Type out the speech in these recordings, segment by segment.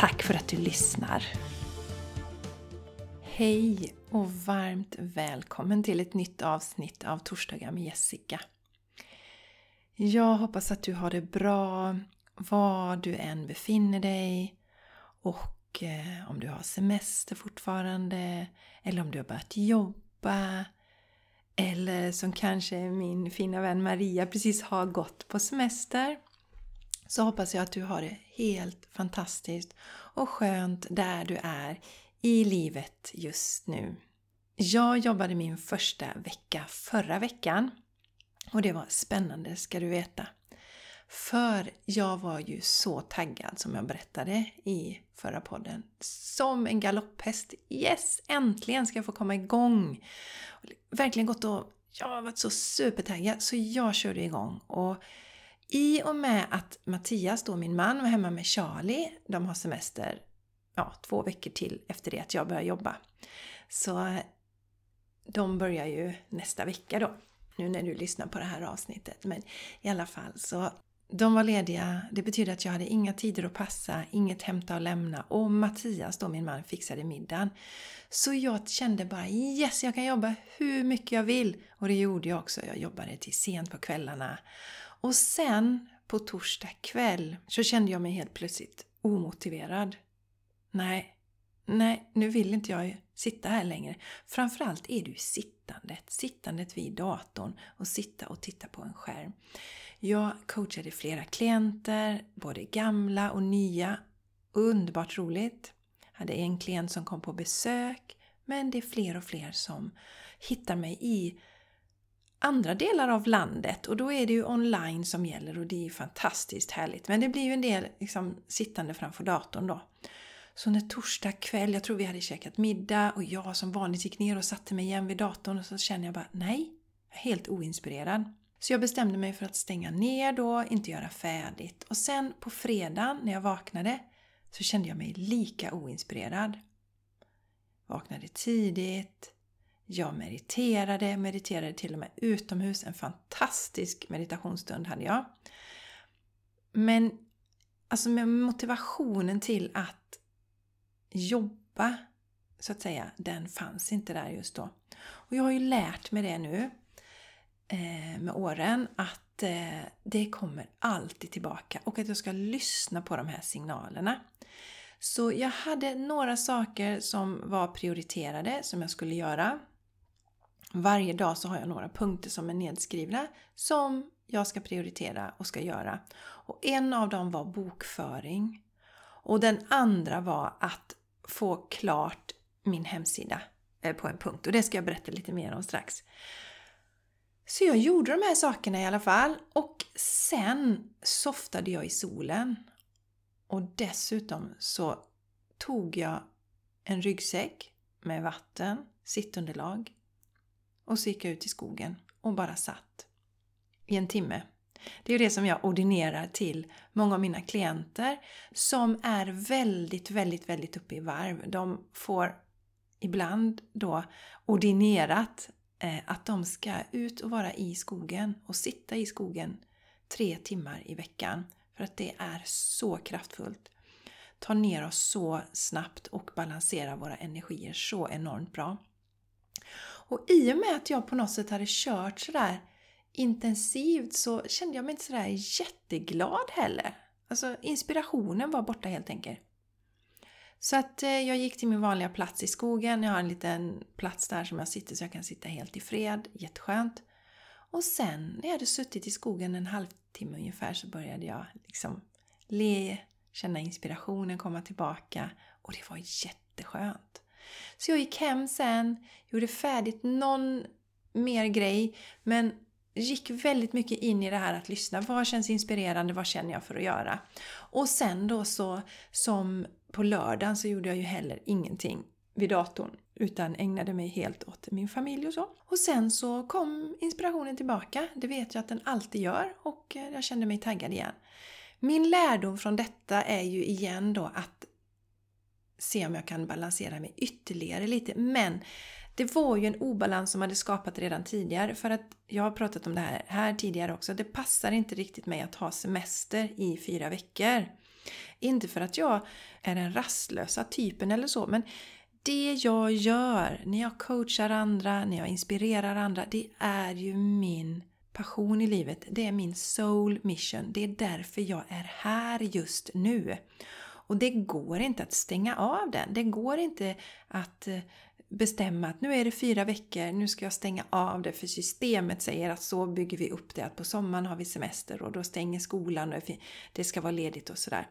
Tack för att du lyssnar! Hej och varmt välkommen till ett nytt avsnitt av Torsdagar med Jessica. Jag hoppas att du har det bra var du än befinner dig och eh, om du har semester fortfarande eller om du har börjat jobba eller som kanske min fina vän Maria precis har gått på semester så hoppas jag att du har det helt fantastiskt och skönt där du är i livet just nu. Jag jobbade min första vecka förra veckan och det var spännande ska du veta. För jag var ju så taggad som jag berättade i förra podden. Som en galopphäst. Yes! Äntligen ska jag få komma igång! Verkligen gått och jag har varit så supertaggad så jag körde igång. Och i och med att Mattias, då min man, var hemma med Charlie, de har semester ja, två veckor till efter det att jag börjar jobba. Så de börjar ju nästa vecka då, nu när du lyssnar på det här avsnittet. Men i alla fall så de var lediga, det betyder att jag hade inga tider att passa, inget hämta och lämna och Mattias då min man fixade middagen. Så jag kände bara yes, jag kan jobba hur mycket jag vill! Och det gjorde jag också. Jag jobbade till sent på kvällarna. Och sen på torsdag kväll så kände jag mig helt plötsligt omotiverad. Nej, nej, nu vill inte jag sitta här längre. Framförallt är det ju sittandet, sittandet vid datorn och sitta och titta på en skärm. Jag coachade flera klienter, både gamla och nya. Underbart roligt. Jag hade en klient som kom på besök, men det är fler och fler som hittar mig i andra delar av landet och då är det ju online som gäller och det är ju fantastiskt härligt. Men det blir ju en del liksom, sittande framför datorn då. Så när torsdag kväll, jag tror vi hade käkat middag och jag som vanligt gick ner och satte mig igen vid datorn och så känner jag bara nej, jag är helt oinspirerad. Så jag bestämde mig för att stänga ner då, inte göra färdigt. Och sen på fredagen när jag vaknade så kände jag mig lika oinspirerad. Vaknade tidigt, jag mediterade, mediterade till och med utomhus. En fantastisk meditationsstund hade jag. Men alltså med motivationen till att jobba, så att säga, den fanns inte där just då. Och jag har ju lärt mig det nu eh, med åren att eh, det kommer alltid tillbaka och att jag ska lyssna på de här signalerna. Så jag hade några saker som var prioriterade som jag skulle göra. Varje dag så har jag några punkter som är nedskrivna som jag ska prioritera och ska göra. Och en av dem var bokföring. Och den andra var att få klart min hemsida eh, på en punkt. Och det ska jag berätta lite mer om strax. Så jag gjorde de här sakerna i alla fall. Och sen softade jag i solen. Och dessutom så tog jag en ryggsäck med vatten, sittunderlag och så gick jag ut i skogen och bara satt. I en timme. Det är ju det som jag ordinerar till många av mina klienter som är väldigt, väldigt, väldigt uppe i varv. De får ibland då ordinerat eh, att de ska ut och vara i skogen och sitta i skogen tre timmar i veckan. För att det är så kraftfullt. Tar ner oss så snabbt och balanserar våra energier så enormt bra. Och i och med att jag på något sätt hade kört sådär intensivt så kände jag mig inte sådär jätteglad heller. Alltså inspirationen var borta helt enkelt. Så att eh, jag gick till min vanliga plats i skogen. Jag har en liten plats där som jag sitter så jag kan sitta helt i fred. Jätteskönt. Och sen när jag hade suttit i skogen en halvtimme ungefär så började jag liksom le, känna inspirationen komma tillbaka och det var jätteskönt. Så jag gick hem sen, gjorde färdigt någon mer grej, men gick väldigt mycket in i det här att lyssna. Vad känns inspirerande? Vad känner jag för att göra? Och sen då så som på lördagen så gjorde jag ju heller ingenting vid datorn utan ägnade mig helt åt min familj och så. Och sen så kom inspirationen tillbaka. Det vet jag att den alltid gör och jag kände mig taggad igen. Min lärdom från detta är ju igen då att se om jag kan balansera mig ytterligare lite. Men det var ju en obalans som hade skapat redan tidigare för att jag har pratat om det här, här tidigare också. Det passar inte riktigt mig att ha semester i fyra veckor. Inte för att jag är den rastlösa typen eller så men det jag gör när jag coachar andra, när jag inspirerar andra, det är ju min passion i livet. Det är min soul mission. Det är därför jag är här just nu. Och det går inte att stänga av den. Det går inte att eh, bestämma att nu är det fyra veckor, nu ska jag stänga av det för systemet säger att så bygger vi upp det, att på sommaren har vi semester och då stänger skolan och det ska vara ledigt och sådär.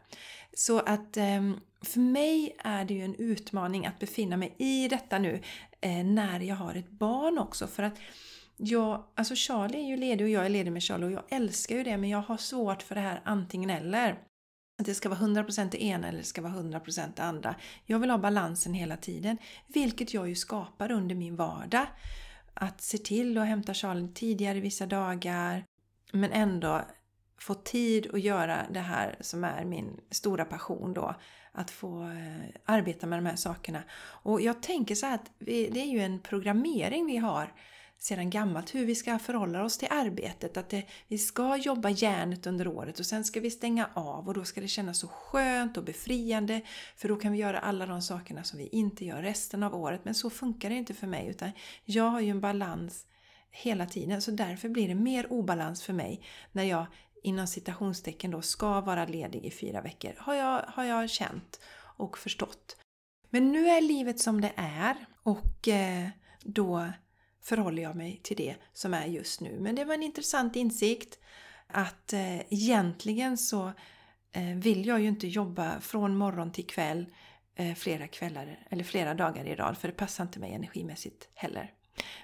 Så att ehm, för mig är det ju en utmaning att befinna mig i detta nu eh, när jag har ett barn också för att jag, alltså Charlie är ju ledig och jag är ledig med Charlie och jag älskar ju det men jag har svårt för det här antingen eller. Att det ska vara 100% det ena eller det ska vara 100% det andra. Jag vill ha balansen hela tiden. Vilket jag ju skapar under min vardag. Att se till att hämta Charlie tidigare vissa dagar. Men ändå få tid att göra det här som är min stora passion då. Att få eh, arbeta med de här sakerna. Och jag tänker så här att det är ju en programmering vi har sedan gammalt hur vi ska förhålla oss till arbetet. Att det, vi ska jobba järnet under året och sen ska vi stänga av och då ska det kännas så skönt och befriande för då kan vi göra alla de sakerna som vi inte gör resten av året. Men så funkar det inte för mig utan jag har ju en balans hela tiden så därför blir det mer obalans för mig när jag inom citationstecken då ska vara ledig i fyra veckor. Har jag, har jag känt och förstått. Men nu är livet som det är och eh, då förhåller jag mig till det som är just nu. Men det var en intressant insikt att eh, egentligen så eh, vill jag ju inte jobba från morgon till kväll eh, flera kvällar eller flera dagar i rad för det passar inte mig energimässigt heller.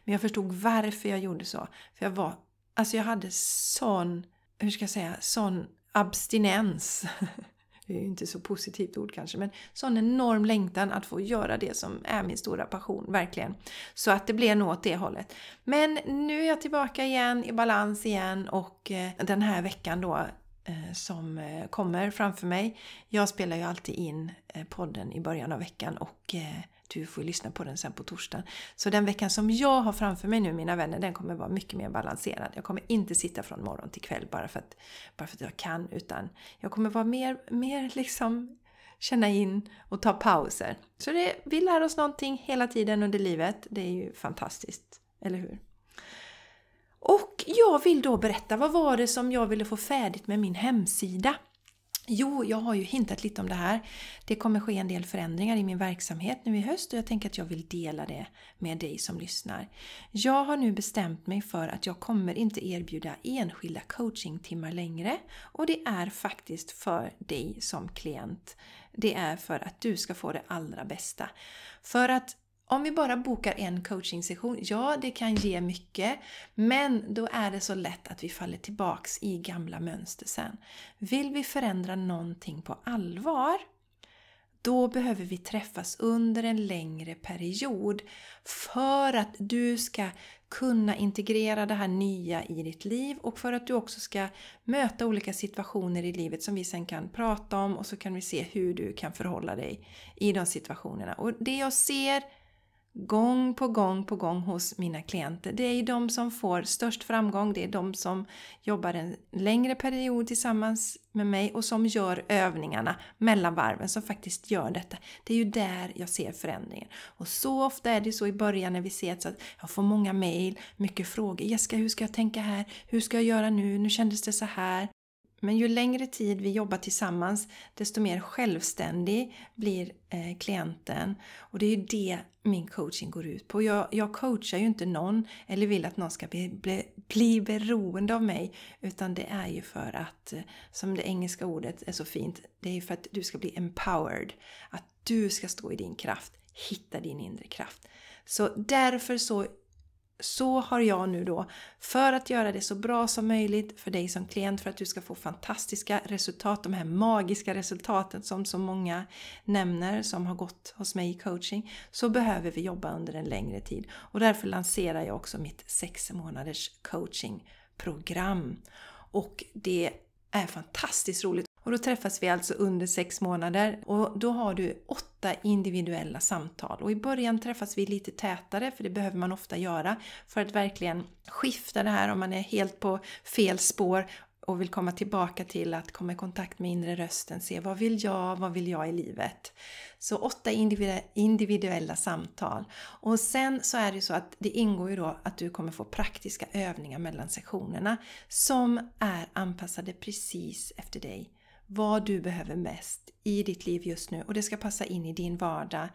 Men jag förstod varför jag gjorde så. För jag var, alltså jag hade sån, hur ska jag säga, sån abstinens det är ju inte så positivt ord kanske, men sån enorm längtan att få göra det som är min stora passion, verkligen. Så att det blev nog åt det hållet. Men nu är jag tillbaka igen i balans igen och eh, den här veckan då eh, som eh, kommer framför mig. Jag spelar ju alltid in podden i början av veckan och du får lyssna på den sen på torsdagen. Så den veckan som jag har framför mig nu mina vänner, den kommer vara mycket mer balanserad. Jag kommer inte sitta från morgon till kväll bara för att, bara för att jag kan utan jag kommer vara mer, mer liksom känna in och ta pauser. Så det, vi lär oss någonting hela tiden under livet. Det är ju fantastiskt, eller hur? Och jag vill då berätta, vad var det som jag ville få färdigt med min hemsida? Jo, jag har ju hintat lite om det här. Det kommer ske en del förändringar i min verksamhet nu i höst och jag tänker att jag vill dela det med dig som lyssnar. Jag har nu bestämt mig för att jag kommer inte erbjuda enskilda coachingtimmar längre och det är faktiskt för dig som klient. Det är för att du ska få det allra bästa. För att om vi bara bokar en coachingsession, ja det kan ge mycket, men då är det så lätt att vi faller tillbaks i gamla mönster sen. Vill vi förändra någonting på allvar, då behöver vi träffas under en längre period för att du ska kunna integrera det här nya i ditt liv och för att du också ska möta olika situationer i livet som vi sen kan prata om och så kan vi se hur du kan förhålla dig i de situationerna. Och det jag ser gång på gång på gång hos mina klienter. Det är de som får störst framgång, det är de som jobbar en längre period tillsammans med mig och som gör övningarna mellan varven, som faktiskt gör detta. Det är ju där jag ser förändringen. Och så ofta är det så i början när vi ser att jag får många mail, mycket frågor. Jessica, hur ska jag tänka här? Hur ska jag göra nu? Nu kändes det så här. Men ju längre tid vi jobbar tillsammans desto mer självständig blir eh, klienten. Och det är ju det min coaching går ut på. Jag, jag coachar ju inte någon eller vill att någon ska bli, bli, bli beroende av mig. Utan det är ju för att, eh, som det engelska ordet är så fint, det är ju för att du ska bli empowered. Att du ska stå i din kraft, hitta din inre kraft. Så därför så så har jag nu då, för att göra det så bra som möjligt för dig som klient, för att du ska få fantastiska resultat, de här magiska resultaten som så många nämner som har gått hos mig i coaching, så behöver vi jobba under en längre tid. Och därför lanserar jag också mitt sex månaders coachingprogram. Och det är fantastiskt roligt. Och då träffas vi alltså under sex månader och då har du åtta individuella samtal. Och i början träffas vi lite tätare, för det behöver man ofta göra för att verkligen skifta det här om man är helt på fel spår och vill komma tillbaka till att komma i kontakt med inre rösten, se vad vill jag, vad vill jag i livet? Så åtta individuella samtal. Och sen så är det så att det ingår ju då att du kommer få praktiska övningar mellan sektionerna som är anpassade precis efter dig vad du behöver mest i ditt liv just nu och det ska passa in i din vardag.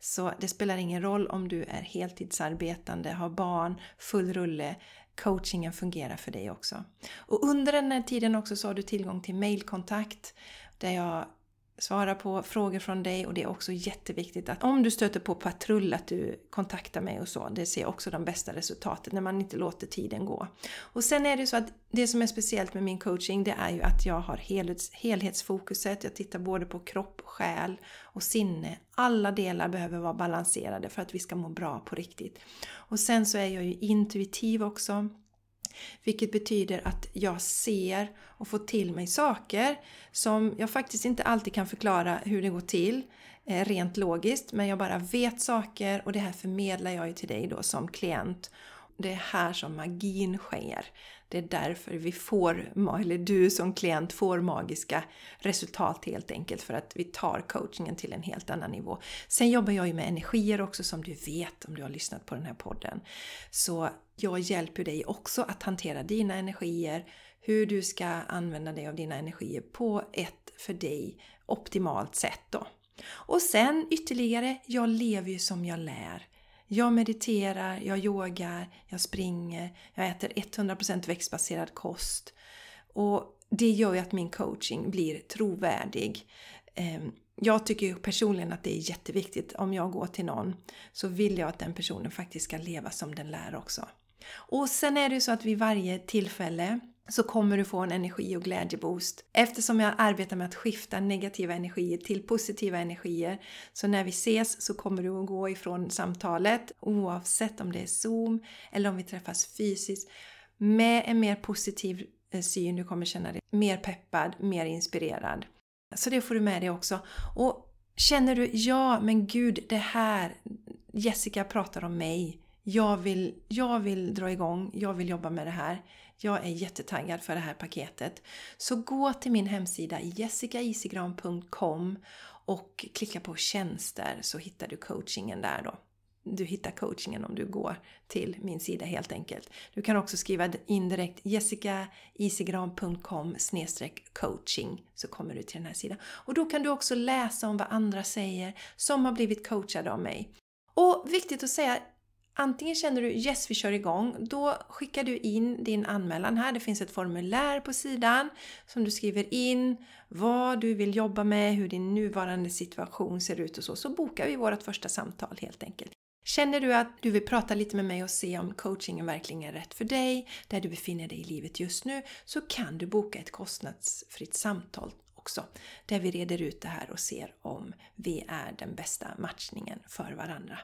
Så det spelar ingen roll om du är heltidsarbetande, har barn, full rulle. Coachingen fungerar för dig också. Och under den här tiden också så har du tillgång till mailkontakt där jag svara på frågor från dig och det är också jätteviktigt att om du stöter på patrull att du kontaktar mig och så. Det ser också de bästa resultaten när man inte låter tiden gå. Och sen är det så att det som är speciellt med min coaching det är ju att jag har helhets, helhetsfokuset. Jag tittar både på kropp, själ och sinne. Alla delar behöver vara balanserade för att vi ska må bra på riktigt. Och sen så är jag ju intuitiv också. Vilket betyder att jag ser och får till mig saker som jag faktiskt inte alltid kan förklara hur det går till eh, rent logiskt. Men jag bara vet saker och det här förmedlar jag ju till dig då som klient. Det är här som magin sker. Det är därför vi får, eller du som klient får magiska resultat helt enkelt för att vi tar coachingen till en helt annan nivå. Sen jobbar jag ju med energier också som du vet om du har lyssnat på den här podden. Så jag hjälper dig också att hantera dina energier, hur du ska använda dig av dina energier på ett för dig optimalt sätt då. Och sen ytterligare, jag lever ju som jag lär. Jag mediterar, jag yogar, jag springer, jag äter 100% växtbaserad kost. Och det gör ju att min coaching blir trovärdig. Ehm, jag tycker personligen att det är jätteviktigt. Om jag går till någon så vill jag att den personen faktiskt ska leva som den lär också. Och sen är det ju så att vid varje tillfälle så kommer du få en energi och glädjeboost. Eftersom jag arbetar med att skifta negativa energier till positiva energier. Så när vi ses så kommer du att gå ifrån samtalet oavsett om det är Zoom eller om vi träffas fysiskt med en mer positiv eh, syn. Du kommer känna dig mer peppad, mer inspirerad. Så det får du med dig också. Och känner du, ja men gud det här, Jessica pratar om mig. Jag vill, jag vill dra igång, jag vill jobba med det här. Jag är jättetaggad för det här paketet. Så gå till min hemsida jessicaisigran.com och klicka på tjänster så hittar du coachingen där då. Du hittar coachingen om du går till min sida helt enkelt. Du kan också skriva in direkt jessicaisigran.com coaching så kommer du till den här sidan. Och då kan du också läsa om vad andra säger som har blivit coachade av mig. Och viktigt att säga, Antingen känner du yes, vi kör igång. Då skickar du in din anmälan här. Det finns ett formulär på sidan som du skriver in vad du vill jobba med, hur din nuvarande situation ser ut och så. Så bokar vi vårt första samtal helt enkelt. Känner du att du vill prata lite med mig och se om coachingen verkligen är rätt för dig, där du befinner dig i livet just nu, så kan du boka ett kostnadsfritt samtal också. Där vi reder ut det här och ser om vi är den bästa matchningen för varandra.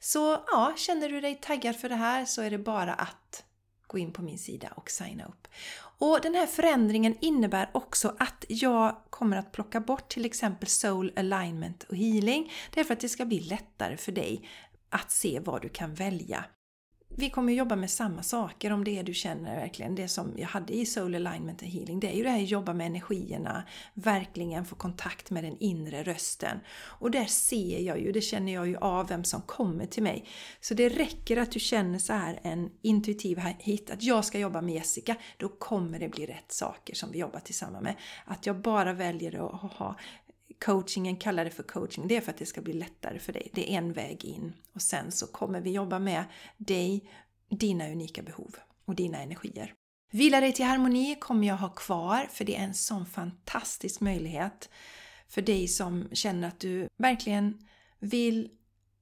Så ja, känner du dig taggad för det här så är det bara att gå in på min sida och signa upp. Och den här förändringen innebär också att jag kommer att plocka bort till exempel Soul Alignment och Healing. Därför att det ska bli lättare för dig att se vad du kan välja vi kommer jobba med samma saker om det du känner verkligen. Det som jag hade i Soul Alignment and Healing, det är ju det här att jobba med energierna, verkligen få kontakt med den inre rösten. Och där ser jag ju, det känner jag ju av vem som kommer till mig. Så det räcker att du känner så här en intuitiv hit, att jag ska jobba med Jessica, då kommer det bli rätt saker som vi jobbar tillsammans med. Att jag bara väljer att ha coachingen, kallar det för coaching, det är för att det ska bli lättare för dig. Det är en väg in. Och sen så kommer vi jobba med dig, dina unika behov och dina energier. Vila dig till harmoni kommer jag ha kvar för det är en sån fantastisk möjlighet för dig som känner att du verkligen vill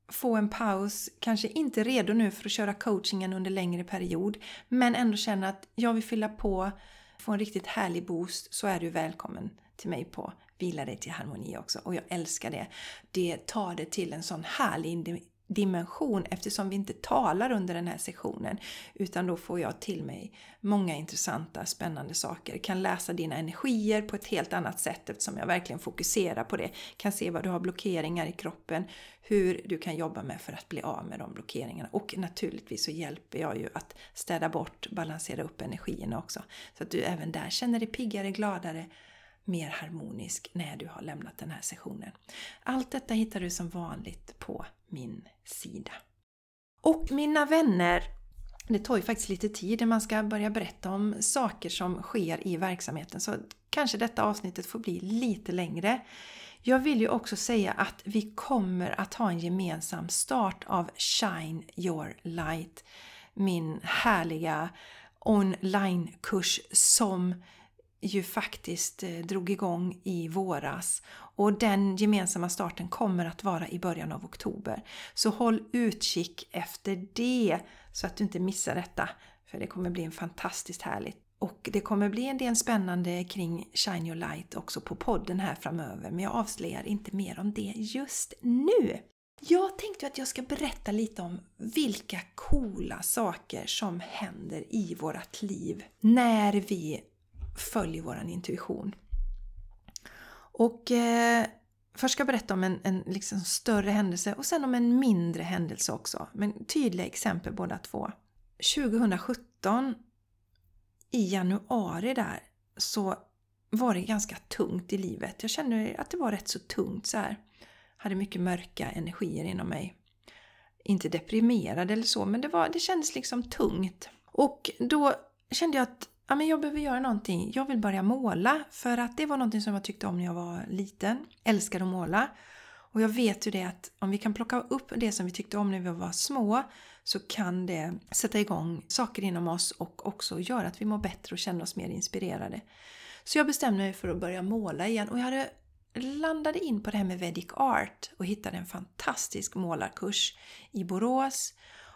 få en paus, kanske inte redo nu för att köra coachingen under längre period, men ändå känner att jag vill fylla på, få en riktigt härlig boost, så är du välkommen till mig på Vila dig till harmoni också. Och jag älskar det. Det tar det till en sån härlig dimension eftersom vi inte talar under den här sessionen. Utan då får jag till mig många intressanta, spännande saker. Kan läsa dina energier på ett helt annat sätt eftersom jag verkligen fokuserar på det. Kan se vad du har blockeringar i kroppen, hur du kan jobba med för att bli av med de blockeringarna. Och naturligtvis så hjälper jag ju att städa bort, balansera upp energierna också. Så att du även där känner dig piggare, gladare, mer harmonisk när du har lämnat den här sessionen. Allt detta hittar du som vanligt på min sida. Och mina vänner, det tar ju faktiskt lite tid när man ska börja berätta om saker som sker i verksamheten så kanske detta avsnittet får bli lite längre. Jag vill ju också säga att vi kommer att ha en gemensam start av Shine Your Light, min härliga onlinekurs som ju faktiskt eh, drog igång i våras. Och den gemensamma starten kommer att vara i början av oktober. Så håll utkik efter det så att du inte missar detta. För det kommer bli en fantastiskt härligt. Och det kommer bli en del spännande kring Shine Your Light också på podden här framöver. Men jag avslöjar inte mer om det just nu. Jag tänkte att jag ska berätta lite om vilka coola saker som händer i vårt liv när vi Följ vår intuition. Och eh, först ska jag berätta om en, en liksom större händelse och sen om en mindre händelse också. Men tydliga exempel båda två. 2017 i januari där så var det ganska tungt i livet. Jag kände att det var rätt så tungt så här. Hade mycket mörka energier inom mig. Inte deprimerad eller så, men det, var, det kändes liksom tungt. Och då kände jag att ja, men jag behöver göra någonting. Jag vill börja måla för att det var någonting som jag tyckte om när jag var liten. Älskade att måla. Och jag vet ju det att om vi kan plocka upp det som vi tyckte om när vi var små så kan det sätta igång saker inom oss och också göra att vi mår bättre och känner oss mer inspirerade. Så jag bestämde mig för att börja måla igen och jag hade landade in på det här med Vedic Art och hittade en fantastisk målarkurs i Borås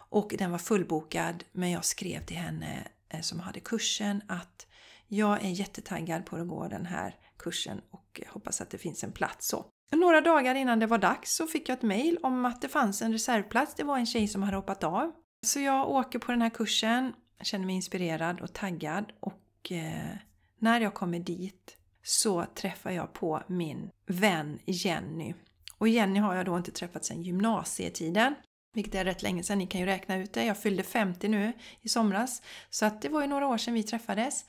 och den var fullbokad men jag skrev till henne Eh, som hade kursen att jag är jättetaggad på att gå den här kursen och hoppas att det finns en plats. Så. Några dagar innan det var dags så fick jag ett mail om att det fanns en reservplats. Det var en tjej som hade hoppat av. Så jag åker på den här kursen, känner mig inspirerad och taggad och eh, när jag kommer dit så träffar jag på min vän Jenny. Och Jenny har jag då inte träffat sedan gymnasietiden. Vilket är rätt länge sedan, ni kan ju räkna ut det. Jag fyllde 50 nu i somras. Så att det var ju några år sedan vi träffades.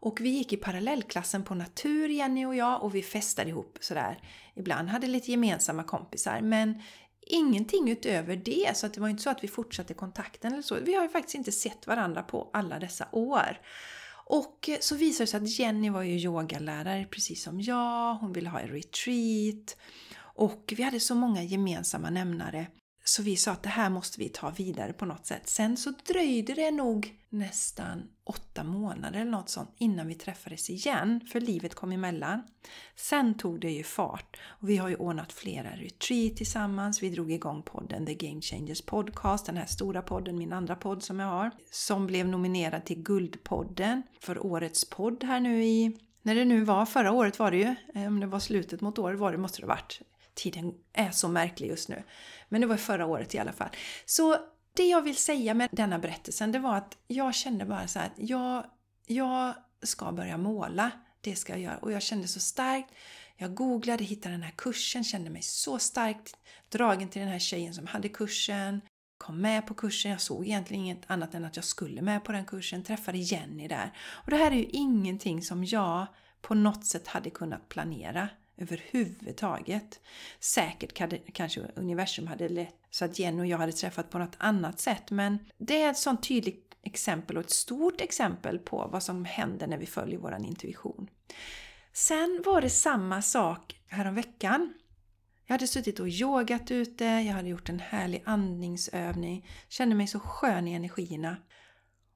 Och vi gick i parallellklassen på natur, Jenny och jag, och vi festade ihop sådär. Ibland hade lite gemensamma kompisar, men ingenting utöver det. Så att det var inte så att vi fortsatte kontakten eller så. Vi har ju faktiskt inte sett varandra på alla dessa år. Och så visade det sig att Jenny var ju yogalärare precis som jag. Hon ville ha en retreat. Och vi hade så många gemensamma nämnare. Så vi sa att det här måste vi ta vidare på något sätt. Sen så dröjde det nog nästan åtta månader eller något sånt innan vi träffades igen, för livet kom emellan. Sen tog det ju fart och vi har ju ordnat flera retreat tillsammans. Vi drog igång podden The Game Changers Podcast, den här stora podden, min andra podd som jag har, som blev nominerad till Guldpodden för årets podd här nu i när det nu var, förra året var det ju, eh, om det var slutet mot året var det, måste det ha varit. Tiden är så märklig just nu. Men det var förra året i alla fall. Så det jag vill säga med denna berättelsen det var att jag kände bara så att jag, jag ska börja måla. Det ska jag göra. Och jag kände så starkt. Jag googlade, hittade den här kursen, kände mig så starkt dragen till den här tjejen som hade kursen. Kom med på kursen, jag såg egentligen inget annat än att jag skulle med på den kursen. Träffade Jenny där. Och det här är ju ingenting som jag på något sätt hade kunnat planera överhuvudtaget. Säkert hade, kanske universum hade lett så att Jenny och jag hade träffat på något annat sätt men det är ett sånt tydligt exempel och ett stort exempel på vad som händer när vi följer vår intuition. Sen var det samma sak häromveckan. Jag hade suttit och yogat ute, jag hade gjort en härlig andningsövning, kände mig så skön i energierna.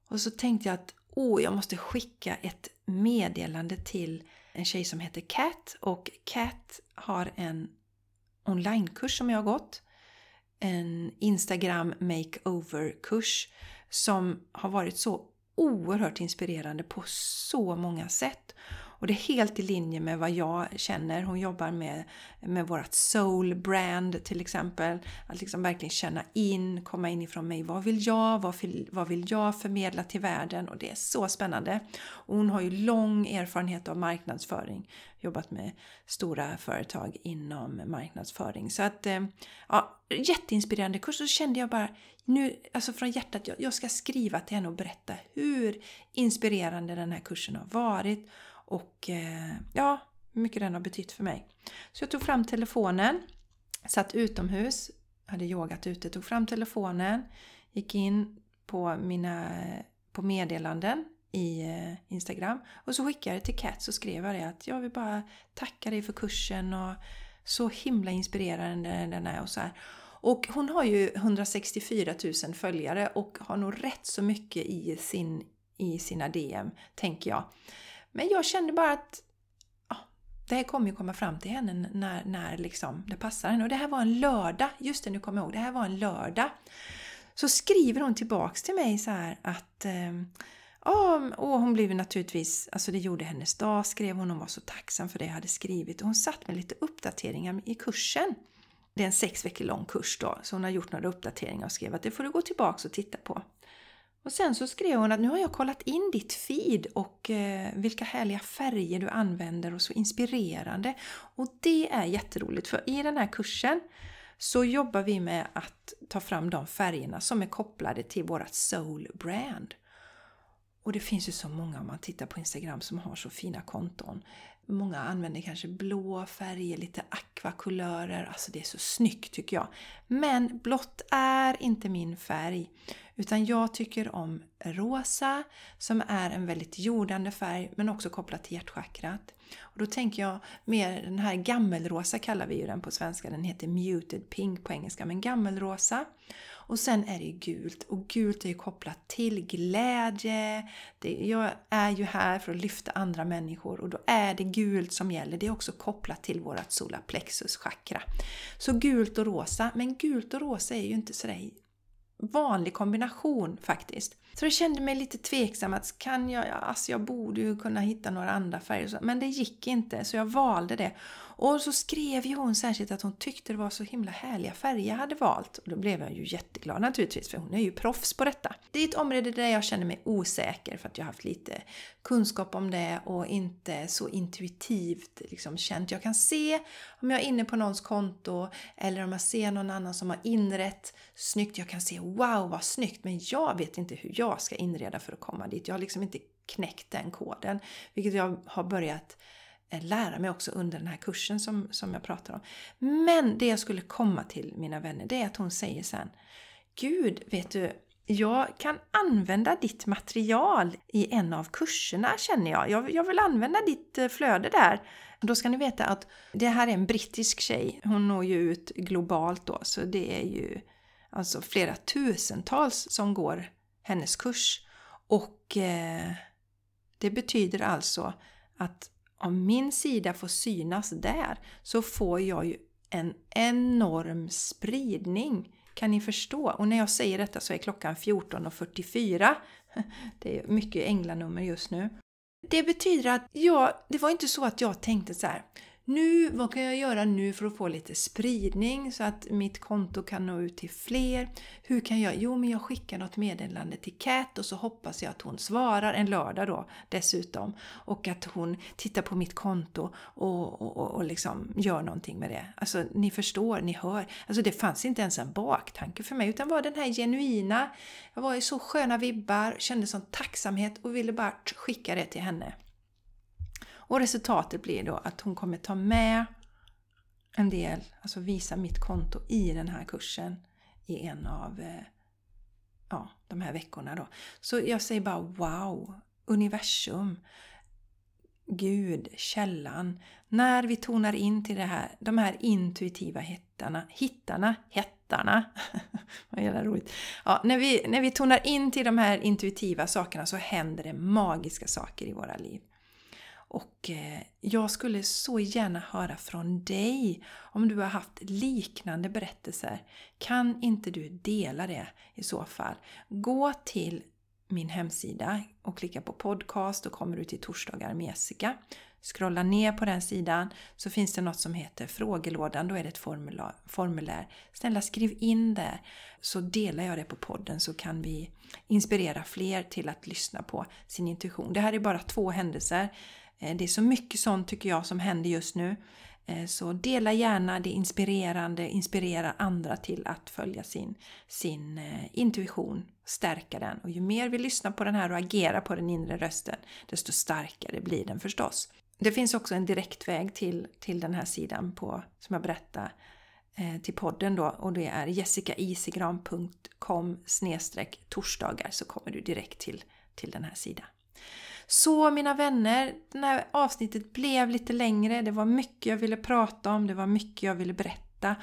Och så tänkte jag att åh, jag måste skicka ett meddelande till en tjej som heter Cat och Cat har en onlinekurs som jag har gått. en Instagram makeover-kurs som har varit så oerhört inspirerande på så många sätt. Och det är helt i linje med vad jag känner. Hon jobbar med, med vårt soul brand till exempel. Att liksom verkligen känna in, komma inifrån mig. Vad vill jag? Vad vill, vad vill jag förmedla till världen? Och det är så spännande. Och hon har ju lång erfarenhet av marknadsföring. Jobbat med stora företag inom marknadsföring. Så att, eh, ja, jätteinspirerande kurs. Och Så kände jag bara nu, alltså från hjärtat, jag, jag ska skriva till henne och berätta hur inspirerande den här kursen har varit och eh, ja, hur mycket den har betytt för mig. Så jag tog fram telefonen, satt utomhus, hade yogat ute, tog fram telefonen, gick in på mina på meddelanden i eh, Instagram och så skickade jag det till Kat och skrev jag det att jag vill bara tacka dig för kursen och så himla inspirerande den är och så här. Och hon har ju 164 000 följare och har nog rätt så mycket i, sin, i sina DM, tänker jag. Men jag kände bara att ja, det här kommer ju komma fram till henne när, när liksom det passar henne. Och det här var en lördag, just det nu kommer jag ihåg, det här var en lördag. Så skriver hon tillbaks till mig så här att eh, Ja, och hon blev naturligtvis, alltså det gjorde hennes dag, skrev hon. Hon var så tacksam för det jag hade skrivit. Och hon satt med lite uppdateringar i kursen. Det är en sex veckor lång kurs då, så hon har gjort några uppdateringar och skrev att det får du gå tillbaks och titta på. Och sen så skrev hon att nu har jag kollat in ditt feed och eh, vilka härliga färger du använder och så inspirerande. Och det är jätteroligt för i den här kursen så jobbar vi med att ta fram de färgerna som är kopplade till vårat soul brand. Och det finns ju så många om man tittar på Instagram som har så fina konton. Många använder kanske blå färger, lite akvakulörer, Alltså det är så snyggt tycker jag. Men blått är inte min färg. Utan jag tycker om rosa som är en väldigt jordande färg men också kopplat till hjärtchakrat. Och då tänker jag mer den här gammelrosa kallar vi ju den på svenska. Den heter muted pink på engelska men gammelrosa. Och sen är det ju gult och gult är ju kopplat till glädje. Det, jag är ju här för att lyfta andra människor och då är det gult som gäller. Det är också kopplat till vårt solarplexus chakra. Så gult och rosa, men gult och rosa är ju inte sådär vanlig kombination faktiskt. Så jag kände mig lite tveksam att kan jag, alltså jag borde ju kunna hitta några andra färger, men det gick inte så jag valde det. Och så skrev ju hon särskilt att hon tyckte det var så himla härliga färger jag hade valt. Och då blev jag ju jätteglad naturligtvis för hon är ju proffs på detta. Det är ett område där jag känner mig osäker för att jag har haft lite kunskap om det och inte så intuitivt liksom känt. Jag kan se om jag är inne på någons konto eller om jag ser någon annan som har inrett snyggt. Jag kan se wow vad snyggt men jag vet inte hur jag ska inreda för att komma dit. Jag har liksom inte knäckt den koden. Vilket jag har börjat Eh, lära mig också under den här kursen som, som jag pratar om. Men det jag skulle komma till mina vänner, det är att hon säger sen Gud, vet du, jag kan använda ditt material i en av kurserna känner jag. jag. Jag vill använda ditt eh, flöde där. Då ska ni veta att det här är en brittisk tjej. Hon når ju ut globalt då, så det är ju alltså flera tusentals som går hennes kurs. Och eh, det betyder alltså att om min sida får synas där så får jag ju en enorm spridning. Kan ni förstå? Och när jag säger detta så är klockan 14.44. Det är mycket änglanummer just nu. Det betyder att jag, det var inte så att jag tänkte så här, nu, vad kan jag göra nu för att få lite spridning så att mitt konto kan nå ut till fler? Hur kan jag? Jo, men jag skickar något meddelande till Cat och så hoppas jag att hon svarar en lördag då dessutom. Och att hon tittar på mitt konto och, och, och liksom gör någonting med det. Alltså, ni förstår, ni hör. Alltså, det fanns inte ens en baktanke för mig utan var den här genuina. Jag var i så sköna vibbar, kände sån tacksamhet och ville bara skicka det till henne. Och resultatet blir då att hon kommer ta med en del, alltså visa mitt konto i den här kursen i en av eh, ja, de här veckorna då. Så jag säger bara wow! Universum, Gud, källan. När vi tonar in till det här, de här intuitiva hittarna, hittarna, hettarna. Vad jävla roligt. Ja, när, vi, när vi tonar in till de här intuitiva sakerna så händer det magiska saker i våra liv. Och eh, jag skulle så gärna höra från dig om du har haft liknande berättelser. Kan inte du dela det i så fall? Gå till min hemsida och klicka på podcast och kommer du till torsdagar med Jessica. Scrolla ner på den sidan så finns det något som heter frågelådan, då är det ett formulär. Snälla skriv in där så delar jag det på podden så kan vi inspirera fler till att lyssna på sin intuition. Det här är bara två händelser. Eh, det är så mycket sånt tycker jag som händer just nu. Eh, så dela gärna det inspirerande, inspirera andra till att följa sin, sin eh, intuition, stärka den. Och ju mer vi lyssnar på den här och agerar på den inre rösten, desto starkare blir den förstås. Det finns också en direktväg till, till den här sidan på, som jag berättade, till podden då och det är jessicaisigran.com torsdagar så kommer du direkt till, till den här sidan. Så mina vänner, det här avsnittet blev lite längre. Det var mycket jag ville prata om, det var mycket jag ville berätta.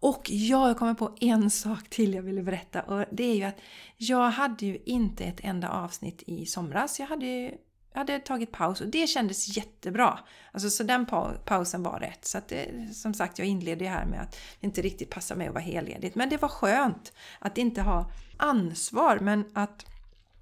Och ja, jag kommer på en sak till jag ville berätta och det är ju att jag hade ju inte ett enda avsnitt i somras. Jag hade jag hade tagit paus och det kändes jättebra. Alltså, så den pausen var rätt. Så att det, som sagt, jag inledde här med att det inte riktigt passar mig att vara helledigt. Men det var skönt att inte ha ansvar, men att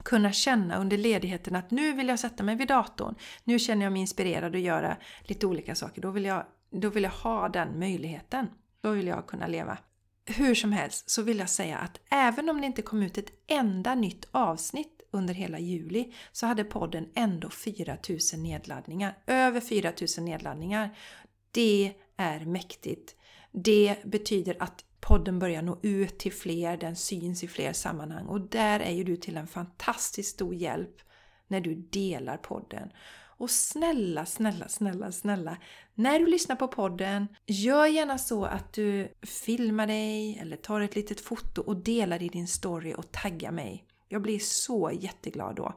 kunna känna under ledigheten att nu vill jag sätta mig vid datorn. Nu känner jag mig inspirerad att göra lite olika saker. Då vill jag, då vill jag ha den möjligheten. Då vill jag kunna leva. Hur som helst så vill jag säga att även om det inte kom ut ett enda nytt avsnitt under hela juli så hade podden ändå 4000 nedladdningar. Över 4000 nedladdningar. Det är mäktigt. Det betyder att podden börjar nå ut till fler, den syns i fler sammanhang och där är ju du till en fantastiskt stor hjälp när du delar podden. Och snälla, snälla, snälla, snälla, när du lyssnar på podden, gör gärna så att du filmar dig eller tar ett litet foto och delar i din story och taggar mig. Jag blir så jätteglad då.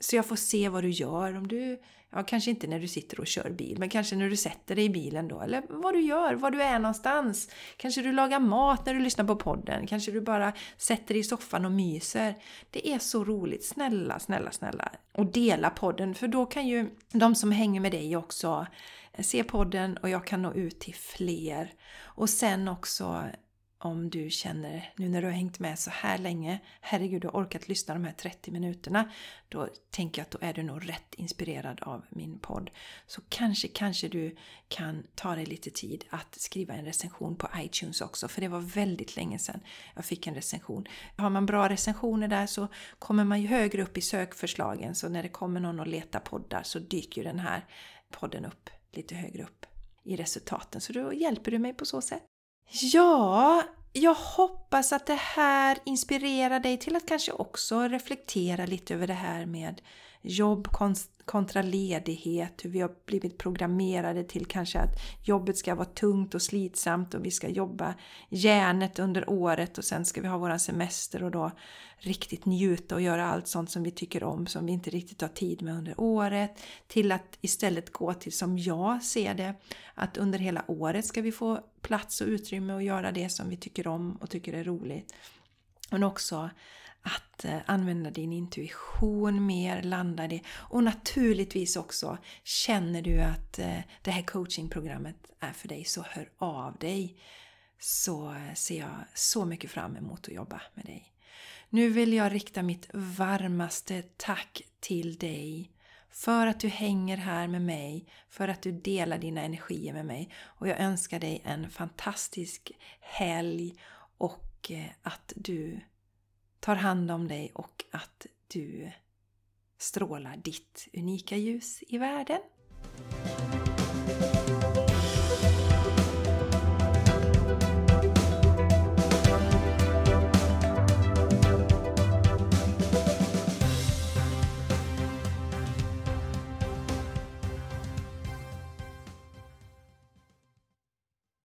Så jag får se vad du gör. Om du, ja, kanske inte när du sitter och kör bil, men kanske när du sätter dig i bilen då. Eller vad du gör, var du är någonstans. Kanske du lagar mat när du lyssnar på podden. Kanske du bara sätter dig i soffan och myser. Det är så roligt. Snälla, snälla, snälla. Och dela podden, för då kan ju de som hänger med dig också eh, se podden och jag kan nå ut till fler. Och sen också om du känner, nu när du har hängt med så här länge, herregud du har orkat lyssna de här 30 minuterna, då tänker jag att då är du nog rätt inspirerad av min podd. Så kanske, kanske du kan ta dig lite tid att skriva en recension på iTunes också, för det var väldigt länge sedan jag fick en recension. Har man bra recensioner där så kommer man ju högre upp i sökförslagen, så när det kommer någon och letar poddar så dyker ju den här podden upp lite högre upp i resultaten. Så då hjälper du mig på så sätt. Ja, jag hoppas att det här inspirerar dig till att kanske också reflektera lite över det här med jobb kontra ledighet, hur vi har blivit programmerade till kanske att jobbet ska vara tungt och slitsamt och vi ska jobba järnet under året och sen ska vi ha våran semester och då riktigt njuta och göra allt sånt som vi tycker om som vi inte riktigt har tid med under året. Till att istället gå till, som jag ser det, att under hela året ska vi få plats och utrymme att göra det som vi tycker om och tycker är roligt. Men också att eh, använda din intuition mer, landa i det. Och naturligtvis också, känner du att eh, det här coachingprogrammet är för dig, så hör av dig. Så ser jag så mycket fram emot att jobba med dig. Nu vill jag rikta mitt varmaste tack till dig för att du hänger här med mig, för att du delar dina energier med mig. Och jag önskar dig en fantastisk helg och eh, att du tar hand om dig och att du strålar ditt unika ljus i världen.